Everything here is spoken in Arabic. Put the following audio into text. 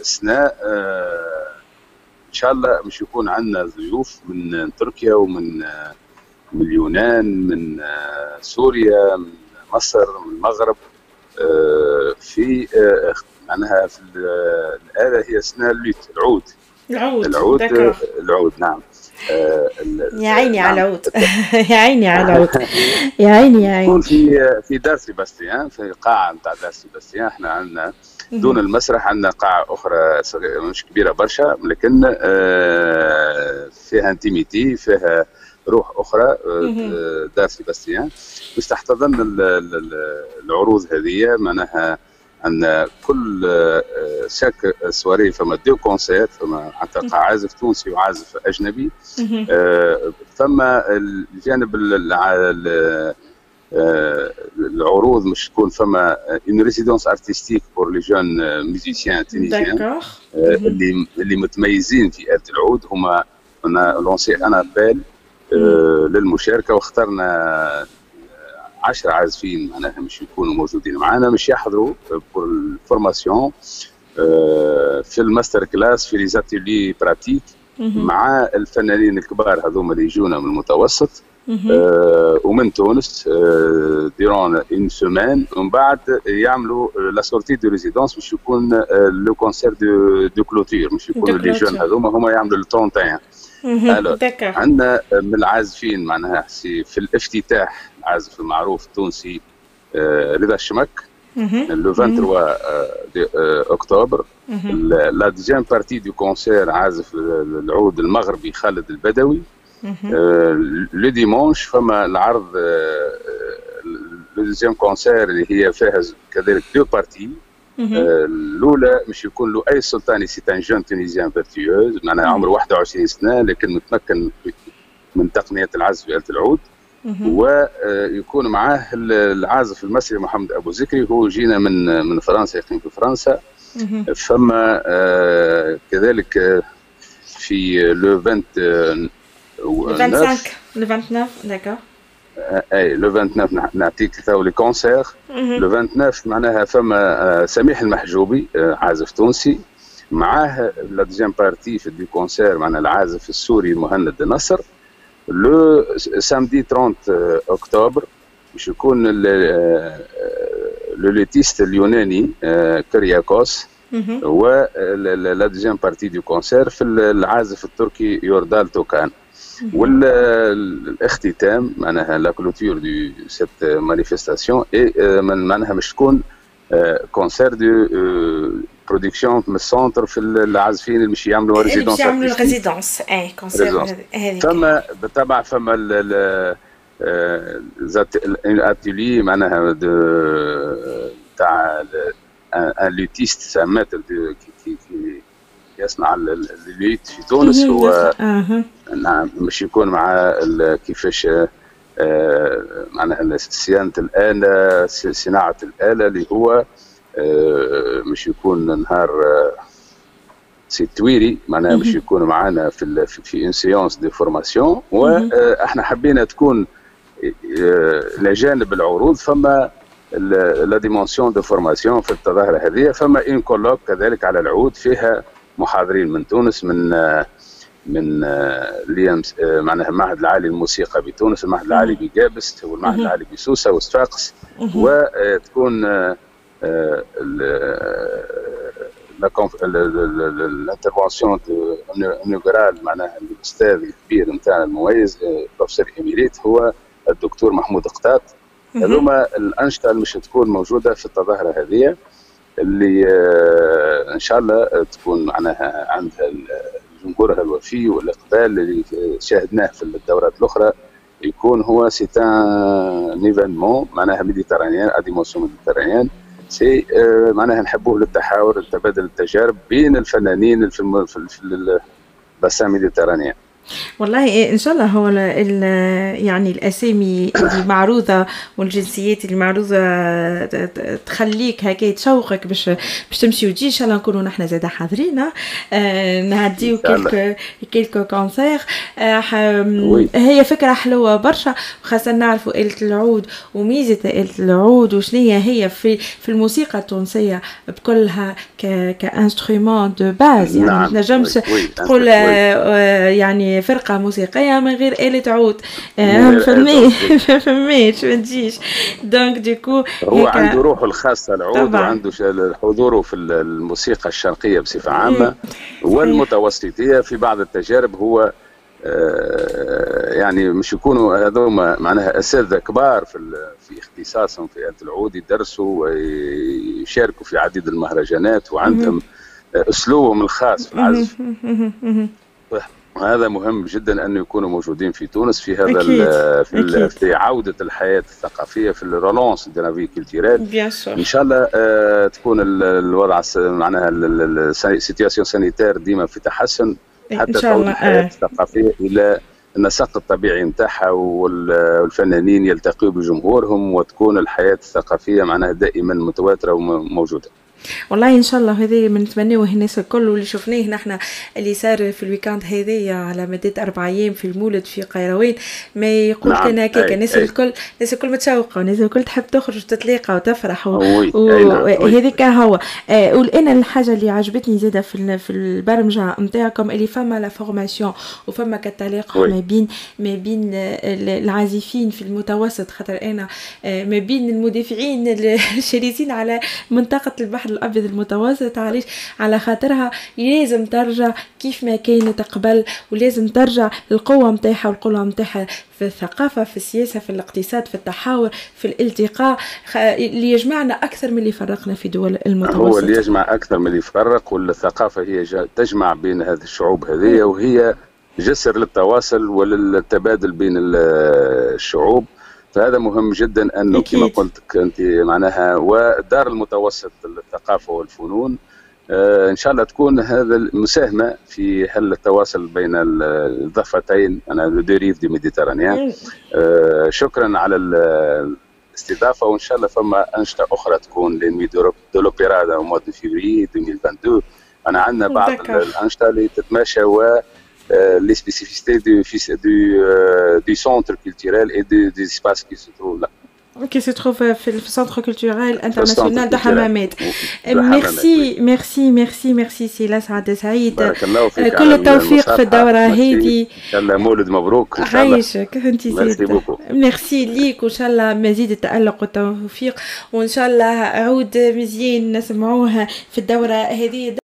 السنة إن شاء الله مش يكون عندنا ضيوف من تركيا ومن من اليونان من سوريا من مصر من المغرب في معناها في الآلة هي اسمها اللوت العود. العود العود. العود نعم. آه، ال- يا عيني نعم. على العود. يا عيني على العود. يا عيني يا يكون عيني في في دار سيباستيان في قاعه نتاع دار سيباستيان إحنا عندنا. دون المسرح عندنا أخرى صغيرة مش كبيرة برشا لكن آه، فيها intimité فيها روح أخرى آه،. دار سيباستيان. باش تحتضن ال- ال- ال- العروض هذه معناها عندنا كل آه، chaque soirée فما deux concerts فما حتى عازف تونسي وعازف أجنبي ثم الجانب آه، العروض مش تكون فما une résidence artistique pour les jeunes musiciens tunisiens d'accord اللي اللي متميزين في آلة العود هما on a lancé un appel للمشاركة واخترنا 10 عازفين معناها مش يكونوا موجودين معنا مش يحضروا pour ال formation في ال master class في les ateliers pratiques مهم. مع الفنانين الكبار هذوما اللي يجونا من المتوسط. آه، ومن تونس durant une semaine ومن بعد يعملوا la sortie de résidence باش يكون le concert de de clôture مش يكونوا les jeunes. هذوما هما يعملوا ال 31 مهم. Alors, d'accord عندنا من العازفين معناها في الافتتاح العازف المعروف التونسي آه، رضا الشمك. le 23 آه، آه، أكتوبر. la deuxième partie du concert عازف العود المغربي خالد البدوي. le dimanche فما العرض le deuxième concert اللي هي فيها كذلك deux parties. آه، الاولى مش يكون له اي سلطاني c'est un jeune Tunisien virtuose معناها. عمره 21 سنه لكن متمكن من تقنيه العزف بآلة العود. ويكون معاه ال- العازف المصري محمد ابو ذكري هو جينا من من فرنسا يقيم في فرنسا. فما آه، كذلك آه، في le 20 آه، Le 25 le 29 دكور اي لو 29 نع- نعطيك tous les concerts. le 29 معناها فما سميح المحجوبي عازف تونسي معاه la deuxième partie في du concert معناها العازف السوري مهند نصر le samedi 30 آه، اكتوبر باش يكون le luthiste اليوناني كرياكوس مهم. و la deuxième partie du concert في العازف التركي يوردال توكان والاختتام معناها la clôture de cette manifestation اي معناها مش تكون concert de production من ال centre في العازفين اللي مش يعملوا اللي باش résidence يعملوا. ال résidence et concert فما بالطبع فما ال- ال- آه، الاتيلي معناها تاع ان لوتيست كي يصنع ال- ال- اللوت في تونس مهم. هو أها نعم مش يكون مع كيفاش آه، معناها صيانة الاله صناعة الاله اللي هو آه، مش يكون نهار آه، سي تويري معناها مش. يكون معنا في في- اون سيونس دي فورماسيون وإحنا حبينا تكون آه، لجانب العروض فما la dimension de formation في التظاهرة هذه فما un colloque كذلك على العود فيها محاضرين من تونس من آه، من آه، ليام آه، معناها المعهد العالي للموسيقى بتونس المعهد العالي بجابس والمعهد. العالي بسوسة وصفاقس. وتكون ال intervention inaugurale معناها الأستاذ الكبير نتاعنا المميز آه، professeur émérite هو الدكتور محمود قطاط. هذوما الأنشطة اللي مش تكون موجودة في التظاهره هذه اللي آه، إن شاء الله تكون معناها عندها جمهورها الوفي والاقبال اللي شاهدناه في الدورات الأخرى يكون هو c'est un événement معناها méditerranéen à dimension méditerranéenne. c'est آه، معناها نحبوه للتحاور لتبادل التجارب بين الفنانين في ال bassin méditerranéen. والله إيه، إن شاء الله هو ال يعني الأسامي اللي معروضة والجنسيات اللي معروضة تخليك هكا تشوقك باش باش تمشي وتجي إن شاء الله نكونوا نحن زادة حاضرين آه نعديو quelques quelques concerts. آه هي فكرة حلوة برشا خاصه نعرفوا آلة العود وميزة آلة العود وشنية هي. في في الموسيقى التونسية بكلها ك instrument de base يعني نعم. ما تنجمش تقول آه، آه، يعني فرقة موسيقية من غير آلة عود ما فهميش ما تجيش. donc du coup هو عنده روحه الخاصة العود. وعنده حضوره في الموسيقى الشرقية بصفة عامة. والمتوسطية في بعض التجارب هو آه، يعني مش يكونوا هذوما معناها أساتذة كبار في في اختصاصهم في آلة العود يدرسوا ويشاركوا في عديد المهرجانات وعندهم أسلوبهم الخاص في العزف. وهذا مهم جدا أن يكونوا موجودين في تونس في هذا أكيد. في, أكيد. في عودة الحياة الثقافية في ال relance de la vie culturelle إن شاء الله آه تكون الوضع معناها ال situation sanitaire ديما في تحسن حتى تعود الحياة آه. الثقافية إلى النسق الطبيعي نتاعها والفنانين يلتقوا بجمهورهم وتكون الحياة الثقافية معناها دائما متواترة وموجودة والله إن شاء الله هذه بنتمناوه الناس الكل واللي شفناه نحن اللي صار في ال week-end هذايا على مدة أربع أيام في المولد في قيروان ما يقول نعم. كان هكاك الناس الكل الناس الكل متشوقة والناس الكل تحب تخرج وتتلاقى وتفرح وهذيك نعم. هو آه والآن الحاجة اللي عجبتني زادة في في البرمجة نتاعكم اللي فما la formation وفما كتلاقى ما بين ما بين العازفين في المتوسط خاطر أنا آه، ما بين المدافعين الشرسين على منطقة البحر الأبيض المتوسط علاش على خاطرها لازم ترجع كيف ما كانت قبل ولازم ترجع القوة نتاعها والقوه نتاعها في الثقافة في السياسة في الاقتصاد في التحاور في الالتقاء اللي يجمعنا أكثر من اللي فرقنا في دول المتوسط هو اللي يجمع أكثر من اللي يفرق والثقافة هي تجمع بين هذه الشعوب هذه وهي جسر للتواصل وللتبادل بين الشعوب. فهذا مهم جدا أنه كما قلت أنت معناها ودار المتوسط للثقافة والفنون آه إن شاء الله تكون هذا المساهمة في حل التواصل بين الضفتين. أنا دو ريف دي ميديترانيان. آه شكرا على الاستضافة وإن شاء الله فما أنشطة أخرى تكون لنوي دو لوبيرا دو فيفري 2022 أنا عندنا بعض الأنشطة اللي تتماشى و les spécificités du, du, euh, du centre culturel et de, des espaces qui se trouvent là. qui se trouve في السنتر كولتورال انترناسيونال دو حمامات ميرسي ميرسي ميرسي ميرسي سي لسعد سعيد بارك الله فيك كل التوفيق في الدورة هذه ان شاء الله مولد مبروك ان شاء الله عايشك انت زيد ميرسي ليك وان شاء الله مزيد التألق والتوفيق وان شاء الله عود مزيان نسمعوها في الدورة هذه